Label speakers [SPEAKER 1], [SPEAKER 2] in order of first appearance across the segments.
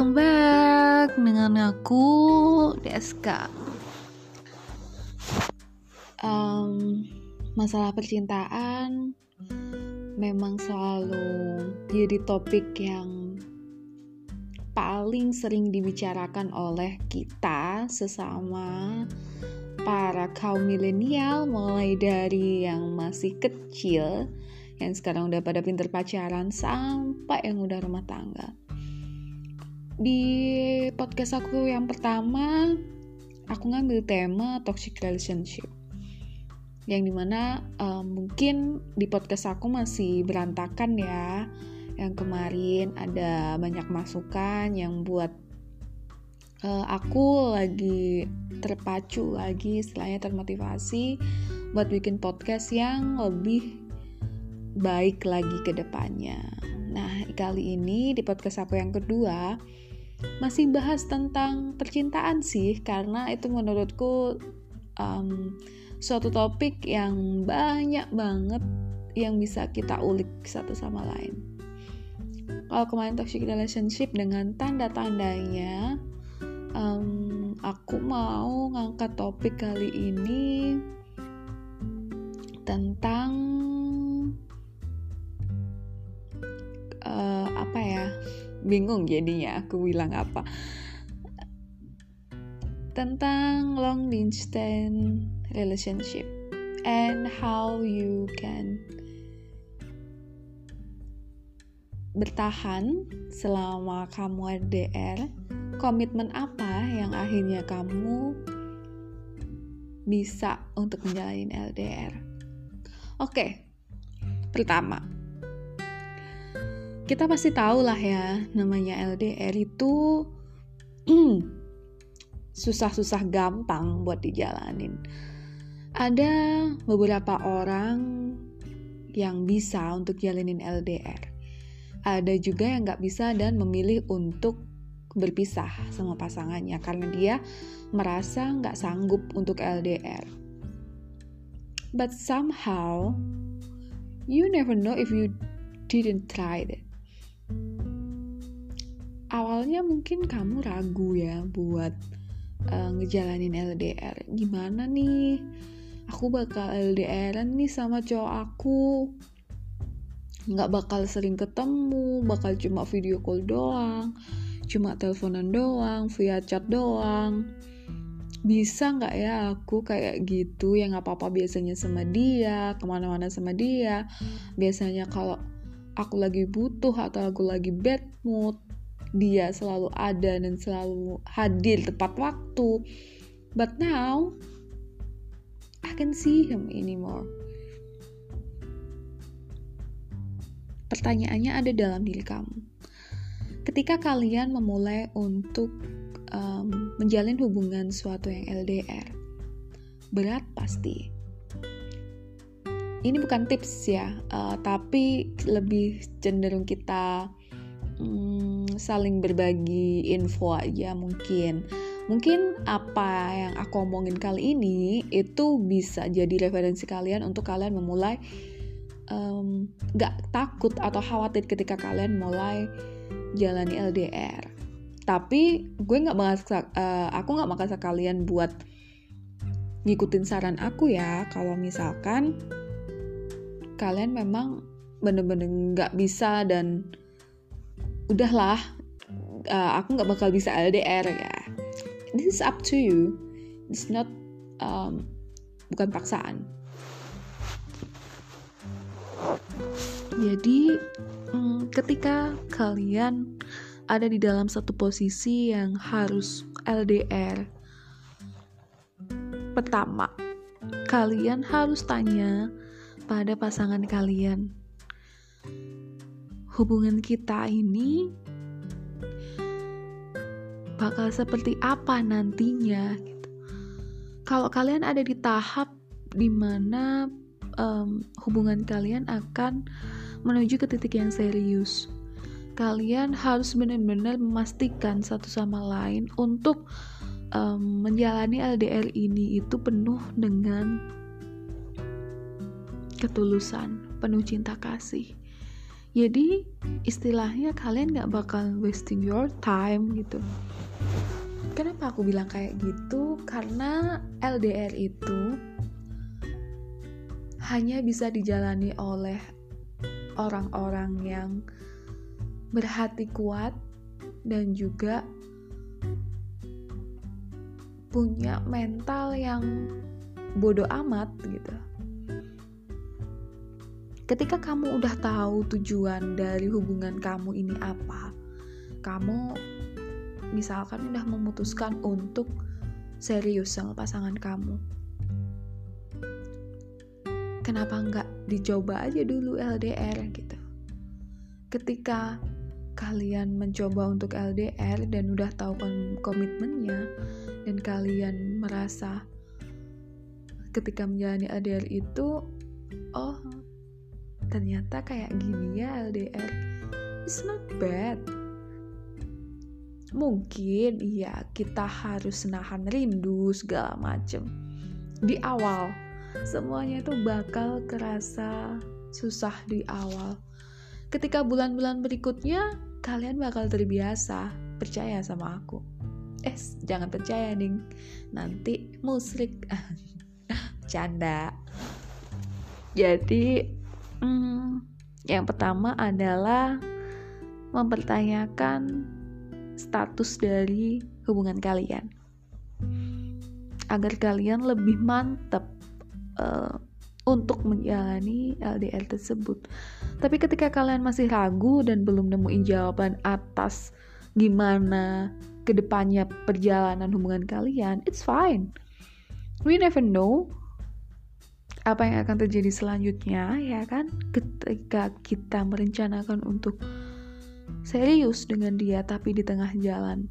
[SPEAKER 1] welcome back dengan aku Deska. Um, masalah percintaan memang selalu jadi topik yang paling sering dibicarakan oleh kita sesama para kaum milenial mulai dari yang masih kecil yang sekarang udah pada pinter pacaran sampai yang udah rumah tangga di podcast aku yang pertama aku ngambil tema toxic relationship yang di mana uh, mungkin di podcast aku masih berantakan ya yang kemarin ada banyak masukan yang buat uh, aku lagi terpacu lagi istilahnya termotivasi buat bikin podcast yang lebih baik lagi ke depannya. Nah, kali ini di podcast aku yang kedua, masih bahas tentang percintaan sih karena itu menurutku um, suatu topik yang banyak banget yang bisa kita ulik satu sama lain. Kalau kemarin toxic relationship dengan tanda-tandanya, um, aku mau ngangkat topik kali ini tentang uh, apa ya? Bingung jadinya aku bilang apa tentang long distance relationship and how you can bertahan selama kamu LDR komitmen apa yang akhirnya kamu bisa untuk menjalani LDR oke okay. pertama kita pasti tahu lah ya namanya LDR itu susah-susah gampang buat dijalanin. Ada beberapa orang yang bisa untuk jalanin LDR. Ada juga yang nggak bisa dan memilih untuk berpisah sama pasangannya karena dia merasa nggak sanggup untuk LDR. But somehow, you never know if you didn't try it awalnya mungkin kamu ragu ya buat uh, ngejalanin LDR gimana nih? Aku bakal LDRan nih sama cowok aku. Nggak bakal sering ketemu bakal cuma video call doang cuma teleponan doang via chat doang. Bisa nggak ya aku kayak gitu? Yang apa apa biasanya sama dia ke mana-mana sama dia. Biasanya kalau aku lagi butuh atau aku lagi bad mood dia selalu ada dan selalu hadir tepat waktu. But now, I can see him anymore. Pertanyaannya ada dalam diri kamu. Ketika kalian memulai untuk um, menjalin hubungan suatu yang LDR, berat pasti. Ini bukan tips ya, uh, tapi lebih cenderung kita hmm, saling berbagi info aja mungkin. Mungkin apa yang aku omongin kali ini itu bisa jadi referensi kalian untuk kalian memulai um, gak takut atau khawatir ketika kalian mulai jalani LDR tapi gue nggak maksa uh, aku nggak maksa kalian buat ngikutin saran aku ya. Kalau misalkan kalian memang bener-bener nggak bisa dan udahlah uh, aku nggak bakal bisa LDR ya. This is up to you. It's not um, bukan paksaan. Jadi um, ketika kalian ada di dalam satu posisi yang harus LDR pertama kalian harus tanya pada pasangan kalian hubungan kita ini bakal seperti apa nantinya gitu. Kalau kalian ada di tahap di mana um, hubungan kalian akan menuju ke titik yang serius, kalian harus benar-benar memastikan satu sama lain untuk um, menjalani LDR ini itu penuh dengan ketulusan, penuh cinta kasih jadi istilahnya kalian gak bakal wasting your time gitu. Kenapa aku bilang kayak gitu? Karena LDR itu hanya bisa dijalani oleh orang-orang yang berhati kuat dan juga punya mental yang bodoh amat gitu ketika kamu udah tahu tujuan dari hubungan kamu ini apa, kamu misalkan udah memutuskan untuk serius sama pasangan kamu. Kenapa nggak dicoba aja dulu LDR gitu? Ketika kalian mencoba untuk LDR dan udah tahu komitmennya dan kalian merasa ketika menjalani LDR itu oh ternyata kayak gini ya LDR it's not bad. Mungkin iya kita harus nahan rindu segala macem. Di awal semuanya itu bakal kerasa susah di awal. Ketika bulan-bulan berikutnya kalian bakal terbiasa percaya sama aku. Eh jangan percaya nih nanti musrik. Canda. Jadi Hmm, yang pertama adalah mempertanyakan status dari hubungan kalian agar kalian lebih mantap uh, untuk menjalani LDR tersebut. Tapi ketika kalian masih ragu dan belum nemuin jawaban atas gimana ke depannya perjalanan hubungan kalian, it's fine. We never know apa yang akan terjadi selanjutnya ya kan? Ketika kita merencanakan untuk serius dengan dia tapi di tengah jalan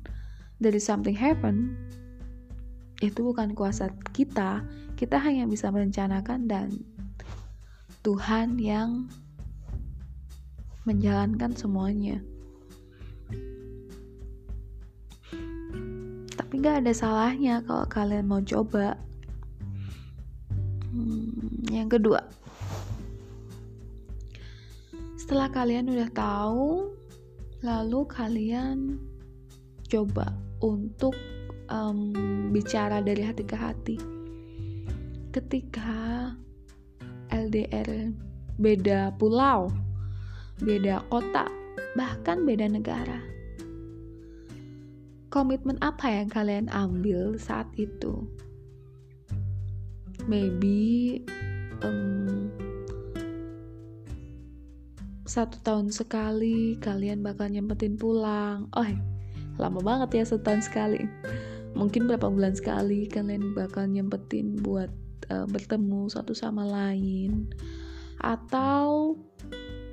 [SPEAKER 1] dari something happen itu bukan kuasa kita. Kita hanya bisa merencanakan dan Tuhan yang menjalankan semuanya. Tapi gak ada salahnya kalau kalian mau coba. Hmm, yang kedua, setelah kalian udah tahu, lalu kalian coba untuk um, bicara dari hati ke hati. Ketika LDR beda pulau, beda kota, bahkan beda negara. Komitmen apa yang kalian ambil saat itu? maybe um, satu tahun sekali kalian bakal nyempetin pulang. Oh lama banget ya setahun sekali. Mungkin berapa bulan sekali kalian bakal nyempetin buat uh, bertemu satu sama lain. Atau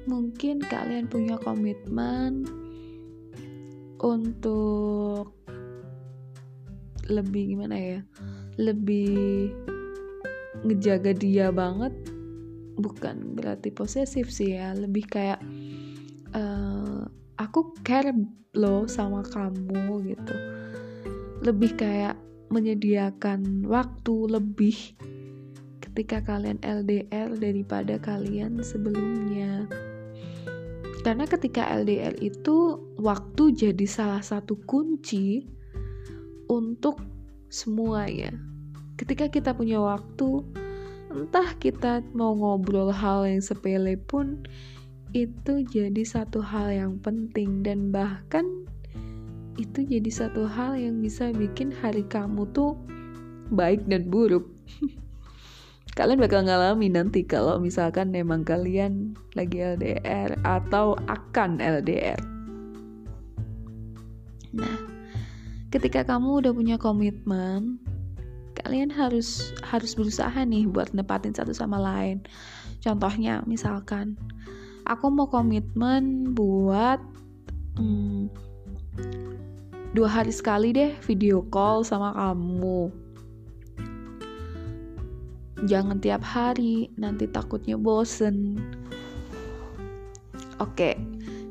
[SPEAKER 1] mungkin kalian punya komitmen untuk lebih gimana ya? Lebih ngejaga dia banget bukan berarti posesif sih ya. Lebih kayak uh, aku care lo sama kamu gitu. Lebih kayak menyediakan waktu lebih ketika kalian LDR daripada kalian sebelumnya. Karena ketika LDR itu waktu jadi salah satu kunci untuk semuanya ketika kita punya waktu entah kita mau ngobrol hal yang sepele pun itu jadi satu hal yang penting dan bahkan itu jadi satu hal yang bisa bikin hari kamu tuh baik dan buruk. Kalian bakal ngalami nanti kalau misalkan memang kalian lagi LDR atau akan LDR nah ketika kamu udah punya komitmen kalian harus harus berusaha nih buat nepatin satu sama lain. Contohnya misalkan aku mau komitmen buat hmm, dua hari sekali deh video call sama kamu. Jangan tiap hari nanti takutnya bosen. Oke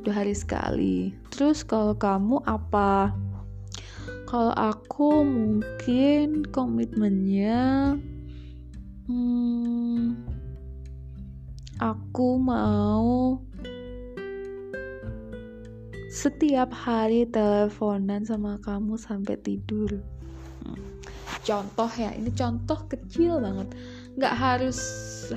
[SPEAKER 1] dua hari sekali. Terus kalau kamu apa kalau aku mungkin komitmennya hmm, aku mau setiap hari teleponan sama kamu sampai tidur. Contoh ya ini contoh kecil banget. Nggak harus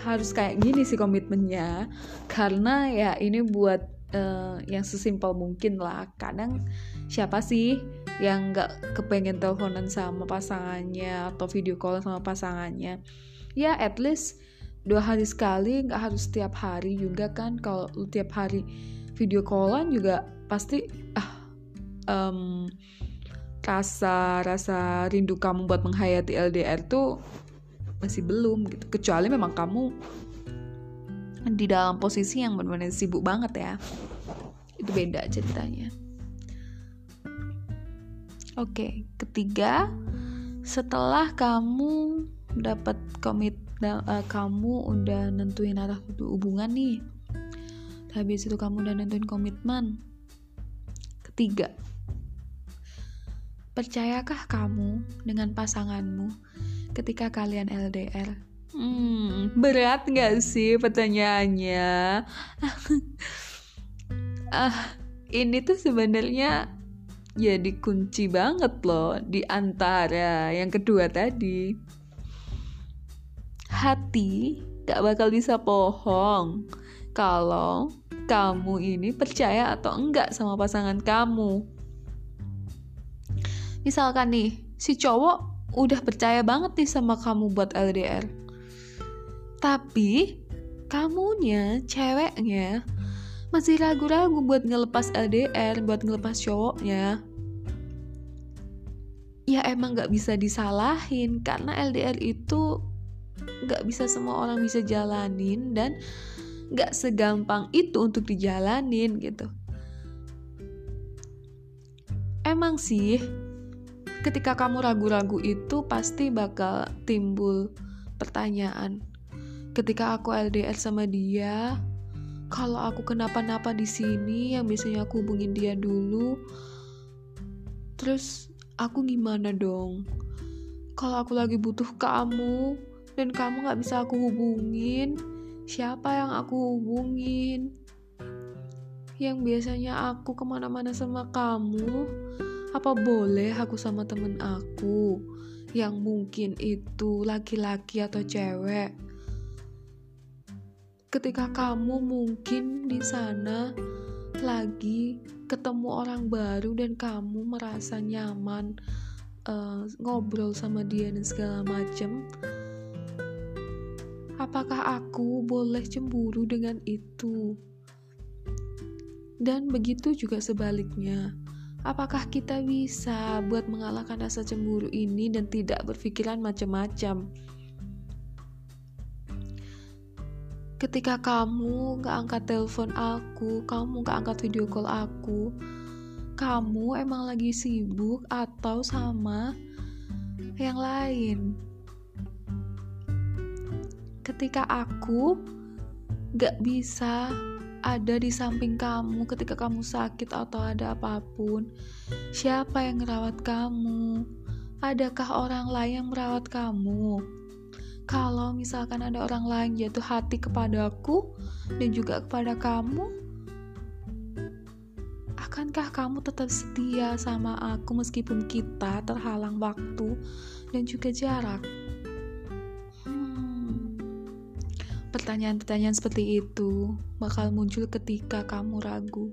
[SPEAKER 1] harus kayak gini sih komitmennya. Karena ya ini buat uh, yang sesimpel mungkin lah. Kadang siapa sih yang nggak kepengen teleponan sama pasangannya atau video call sama pasangannya. Ya at least dua hari sekali nggak harus setiap hari juga kan. Kalau tiap hari video callan juga pasti ah um, rasa rasa rindu kamu buat menghayati LDR tuh masih belum gitu. Kecuali memang kamu di dalam posisi yang benar-benar sibuk banget ya. Itu beda ceritanya oke ketiga setelah kamu dapat komit uh, kamu udah nentuin arah hubungan nih habis itu kamu udah nentuin komitmen ketiga percayakah kamu dengan pasanganmu ketika kalian LDR? Hmm, berat gak sih pertanyaannya? ah, ini tuh sebenarnya jadi kunci banget loh di antara yang kedua tadi. Hati gak bakal bisa bohong kalau kamu ini percaya atau enggak sama pasangan kamu. Misalkan nih, si cowok udah percaya banget nih sama kamu buat LDR. Tapi kamunya, ceweknya masih ragu-ragu buat ngelepas LDR, buat ngelepas cowoknya. Ya emang gak bisa disalahin karena LDR itu gak bisa semua orang bisa jalanin dan gak segampang itu untuk dijalanin gitu. Emang sih ketika kamu ragu-ragu itu pasti bakal timbul pertanyaan. Ketika aku LDR sama dia, kalau aku kenapa-napa di sini yang biasanya aku hubungin dia dulu, terus aku gimana dong? Kalau aku lagi butuh kamu dan kamu gak bisa aku hubungin, siapa yang aku hubungin? Yang biasanya aku ke mana-mana sama kamu, apa boleh aku sama temen aku yang mungkin itu laki-laki atau cewek? Ketika kamu mungkin di sana lagi ketemu orang baru dan kamu merasa nyaman uh, ngobrol sama dia dan segala macem, apakah aku boleh cemburu dengan itu? Dan begitu juga sebaliknya Apakah kita bisa buat mengalahkan rasa cemburu ini dan tidak berpikiran macam-macam? Ketika kamu gak angkat telepon aku, kamu gak angkat video call aku, kamu emang lagi sibuk atau sama yang lain? Ketika aku gak bisa ada di samping kamu ketika kamu sakit atau ada apa pun? Siapa yang merawat kamu? Adakah orang lain yang merawat kamu? Kalau misalkan ada orang lain jatuh hati kepadaku dan juga kepada kamu, akankah kamu tetap setia sama aku meskipun kita terhalang waktu dan juga jarak? Pertanyaan-pertanyaan seperti itu bakal muncul ketika kamu ragu.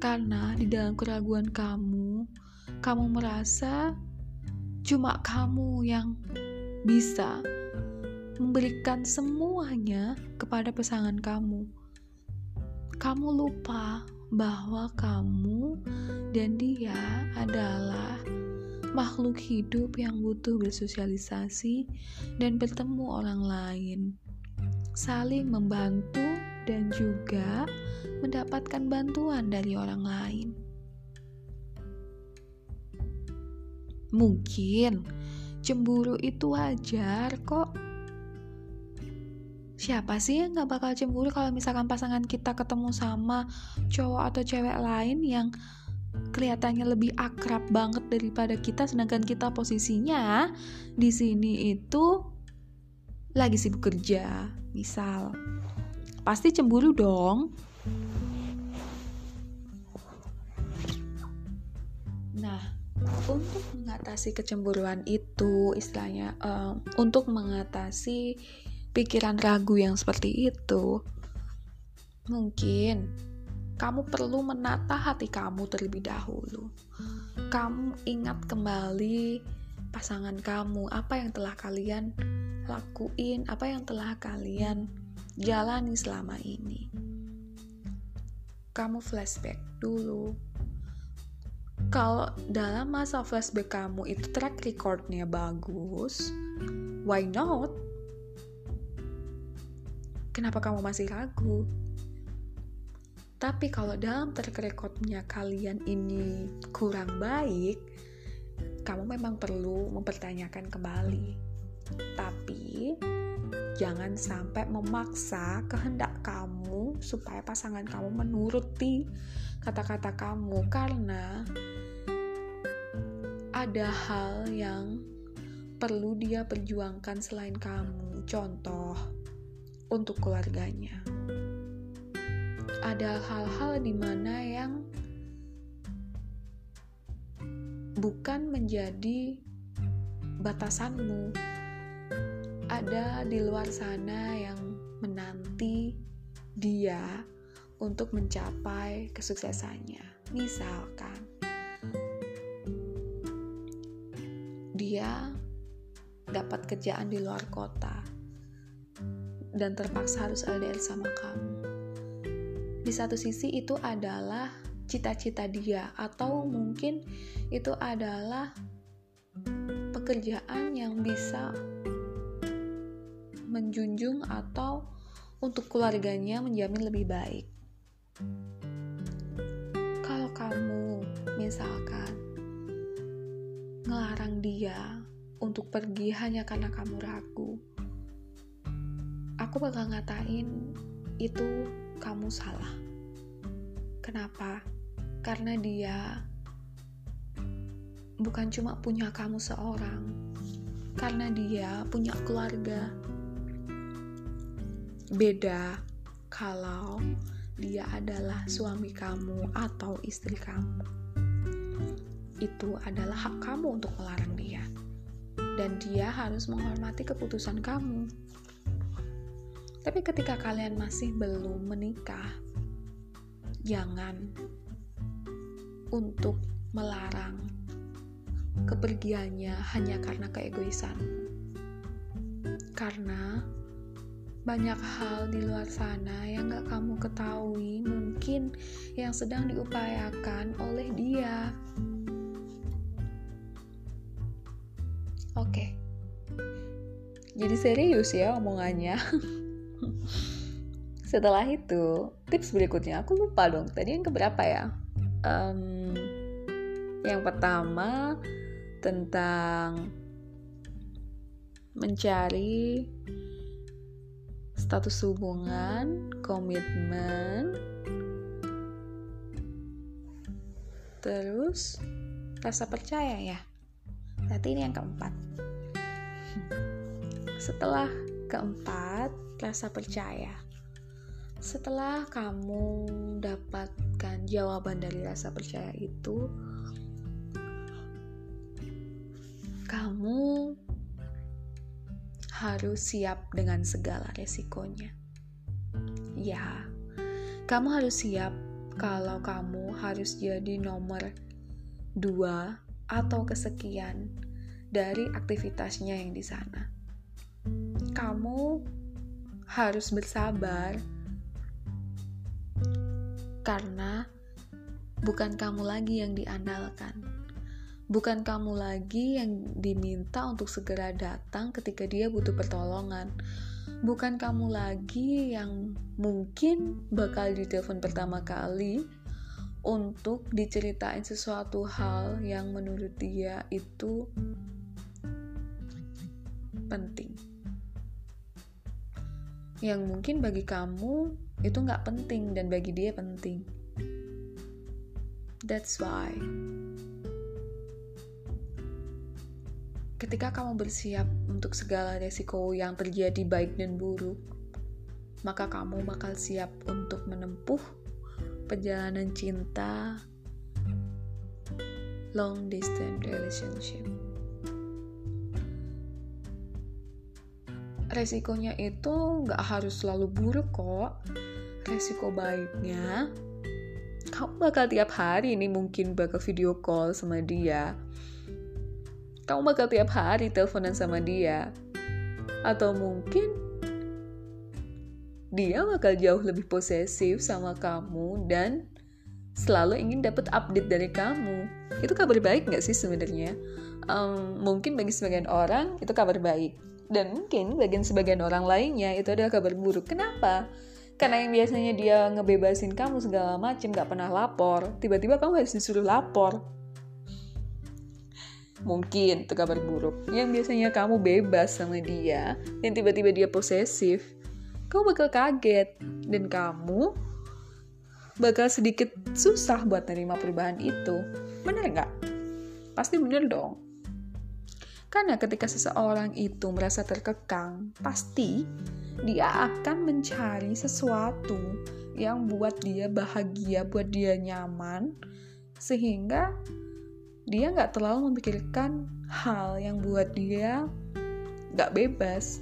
[SPEAKER 1] Karena di dalam keraguan kamu, kamu merasa cuma kamu yang bisa memberikan semuanya kepada pasangan kamu. Kamu lupa bahwa kamu dan dia adalah makhluk hidup yang butuh bersosialisasi dan bertemu orang lain, saling membantu, dan juga mendapatkan bantuan dari orang lain. Mungkin cemburu itu wajar kok. Siapa sih yang gak bakal cemburu kalau misalkan pasangan kita ketemu sama cowok atau cewek lain yang kelihatannya lebih akrab banget daripada kita sedangkan kita posisinya di sini itu lagi sibuk kerja misal pasti cemburu dong untuk mengatasi kecemburuan itu, istilahnya, uh, untuk mengatasi pikiran ragu yang seperti itu, mungkin kamu perlu menata hati kamu terlebih dahulu. Kamu ingat kembali pasangan kamu, apa yang telah kalian lakuin, apa yang telah kalian jalani selama ini. Kamu flashback dulu. Kalau dalam masa flashback kamu itu track recordnya bagus, why not? Kenapa kamu masih ragu? Tapi kalau dalam track recordnya kalian ini kurang baik, kamu memang perlu mempertanyakan kembali. Tapi jangan sampai memaksa kehendak kamu supaya pasangan kamu menuruti kata-kata kamu karena ada hal yang perlu dia perjuangkan selain kamu. Contoh untuk keluarganya ada hal-hal di mana yang bukan menjadi batasanmu. Ada di luar sana yang menanti dia untuk mencapai kesuksesannya. Misalkan dia dapat kerjaan di luar kota dan terpaksa harus LDR sama kamu di satu sisi itu adalah cita-cita dia atau mungkin itu adalah pekerjaan yang bisa menjunjung atau untuk keluarganya menjamin lebih baik. Kalau kamu misalkan ngelarang dia untuk pergi hanya karena kamu ragu, aku bakal ngatain itu kamu salah. Kenapa? Karena dia bukan cuma punya kamu seorang, karena dia punya keluarga. Beda kalau dia adalah suami kamu atau istri kamu. Itu adalah hak kamu untuk melarang dia, dan dia harus menghormati keputusan kamu. Tapi ketika kalian masih belum menikah, jangan untuk melarang kepergiannya hanya karena keegoisan. Karena banyak hal di luar sana yang gak kamu ketahui mungkin yang sedang diupayakan oleh dia. Oke, jadi serius ya omongannya. Setelah itu, tips berikutnya aku lupa dong. Tadi yang keberapa ya? Um, yang pertama tentang mencari status hubungan, komitmen, terus rasa percaya ya. Berarti ini yang keempat. Setelah keempat, rasa percaya. Setelah kamu dapatkan jawaban dari rasa percaya itu, kamu harus siap dengan segala resikonya. Ya, kamu harus siap kalau kamu harus jadi nomor dua atau kesekian dari aktivitasnya yang di sana. Kamu harus bersabar karena bukan kamu lagi yang diandalkan. Bukan kamu lagi yang diminta untuk segera datang ketika dia butuh pertolongan. Bukan kamu lagi yang mungkin bakal ditelepon pertama kali untuk diceritain sesuatu hal yang menurut dia itu penting yang mungkin bagi kamu itu nggak penting dan bagi dia penting. That's why ketika kamu bersiap untuk segala resiko yang terjadi baik dan buruk, maka kamu bakal siap untuk menempuh perjalanan cinta long distance relationship. Resikonya itu nggak harus selalu buruk kok. Resiko baiknya, kamu bakal tiap hari ini mungkin bakal video call sama dia. Kamu bakal tiap hari teleponan sama dia. Atau mungkin dia bakal jauh lebih posesif sama kamu dan selalu ingin dapat update dari kamu. Itu kabar baik nggak sih sebenarnya? Um, mungkin bagi sebagian orang itu kabar baik. Dan mungkin bagi sebagian orang lainnya itu adalah kabar buruk. Kenapa? Karena yang biasanya dia ngebebasin kamu segala macam gak pernah lapor, tiba-tiba kamu harus disuruh lapor. Mungkin itu kabar buruk. Yang biasanya kamu bebas sama dia, dan tiba-tiba dia posesif, kamu bakal kaget. Dan kamu bakal sedikit susah buat nerima perubahan itu. Bener nggak? Pasti bener dong. Karena ketika seseorang itu merasa terkekang, pasti dia akan mencari sesuatu yang buat dia bahagia, buat dia nyaman, sehingga dia nggak terlalu memikirkan hal yang buat dia nggak bebas.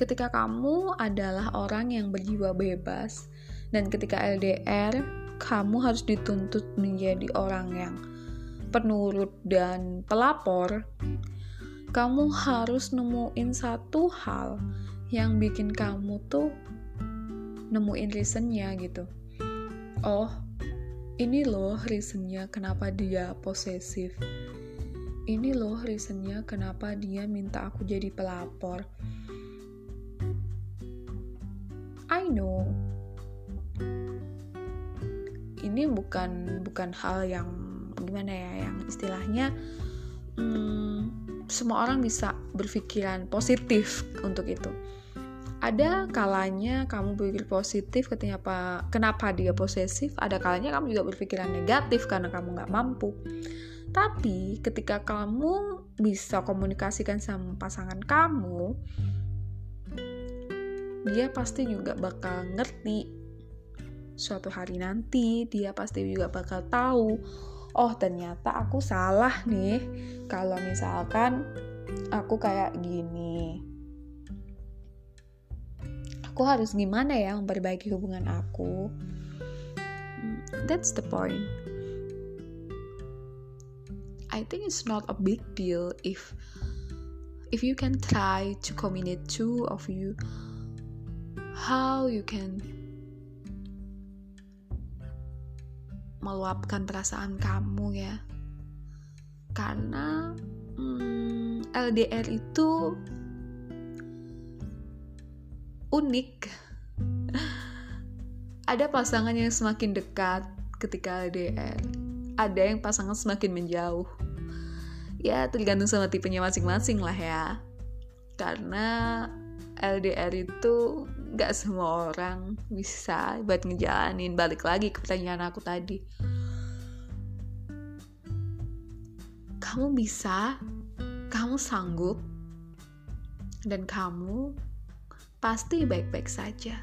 [SPEAKER 1] Ketika kamu adalah orang yang berjiwa bebas dan ketika LDR kamu harus dituntut menjadi orang yang penurut dan pelapor kamu harus nemuin satu hal yang bikin kamu tuh nemuin reasonnya gitu. Oh ini loh reasonnya kenapa dia posesif. Ini loh reasonnya kenapa dia minta aku jadi pelapor. I know. Ini bukan bukan hal yang gimana ya yang istilahnya hmm, semua orang bisa berpikiran positif untuk itu ada kalanya kamu berpikir positif ketika apa kenapa dia posesif? Ada kalanya kamu juga berpikiran negatif karena kamu nggak mampu. Tapi ketika kamu bisa komunikasikan sama pasangan kamu dia pasti juga bakal ngerti. Suatu hari nanti dia pasti juga bakal tahu oh ternyata aku salah nih. Kalau misalkan aku kayak gini aku harus gimana ya memperbaiki hubungan aku? That's the point. I think it's not a big deal if if you can try to communicate two of you how you can meluapkan perasaan kamu ya. Karena hmm, LDR itu unik. Ada pasangan yang semakin dekat ketika LDR ada yang pasangan semakin menjauh. Ya tergantung sama tipenya masing-masing lah ya. Karena LDR itu gak semua orang bisa buat ngejalanin. Balik lagi ke pertanyaan aku tadi. Kamu bisa kamu sanggup dan kamu pasti baik-baik saja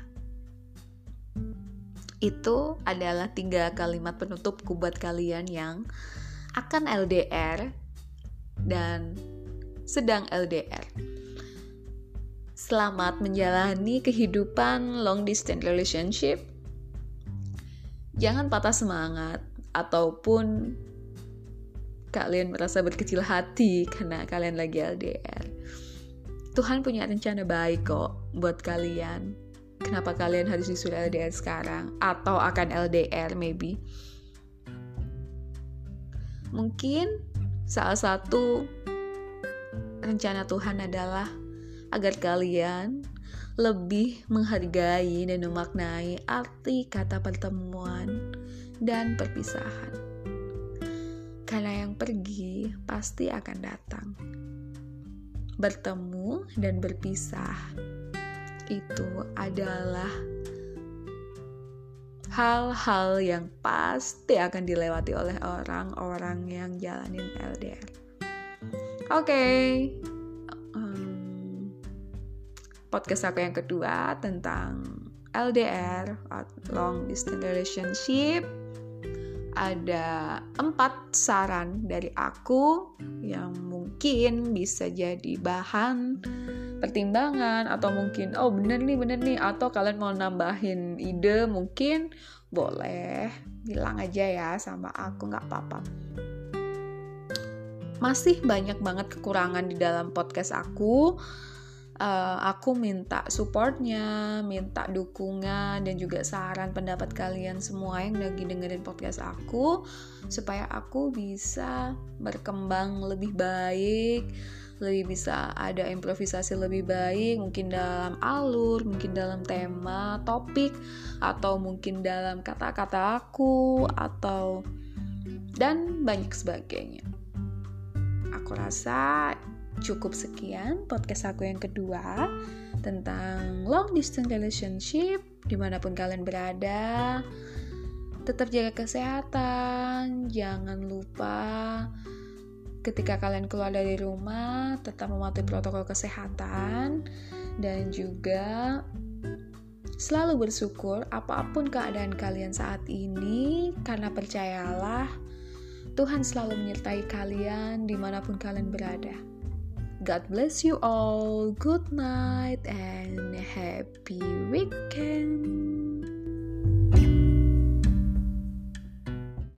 [SPEAKER 1] itu adalah tiga kalimat penutupku buat kalian yang akan LDR dan sedang LDR Selamat menjalani kehidupan long distance relationship. Jangan patah semangat ataupun kalian merasa berkecil hati karena kalian lagi LDR. Tuhan punya rencana baik kok buat kalian. Kenapa kalian harus disuruh LDR sekarang atau akan LDR maybe? Mungkin salah satu rencana Tuhan adalah agar kalian lebih menghargai dan memaknai arti kata pertemuan dan perpisahan. Karena yang pergi pasti akan datang. Bertemu dan berpisah itu adalah hal-hal yang pasti akan dilewati oleh orang-orang yang jalanin LDR. Oke, okay podcast aku yang kedua tentang LDR long distance relationship ada empat saran dari aku yang mungkin bisa jadi bahan pertimbangan atau mungkin oh bener nih bener nih. Atau kalian mau nambahin ide mungkin boleh bilang aja ya sama aku nggak apa-apa. Masih banyak banget kekurangan di dalam podcast aku uh, aku minta supportnya, minta dukungan dan juga saran pendapat kalian semua yang lagi dengerin podcast aku supaya aku bisa berkembang lebih baik, lebih bisa ada improvisasi lebih baik, mungkin dalam alur, mungkin dalam tema, topik, atau mungkin dalam kata-kata aku atau dan banyak sebagainya. Aku rasa cukup sekian podcast aku yang kedua tentang long distance relationship di mana pun kalian berada tetap jaga kesehatan jangan lupa ketika kalian keluar dari rumah tetap mematuhi protokol kesehatan dan juga selalu bersyukur apa pun keadaan kalian saat ini karena percayalah Tuhan selalu menyertai kalian di mana pun kalian berada. God bless you all. Good night and happy weekend.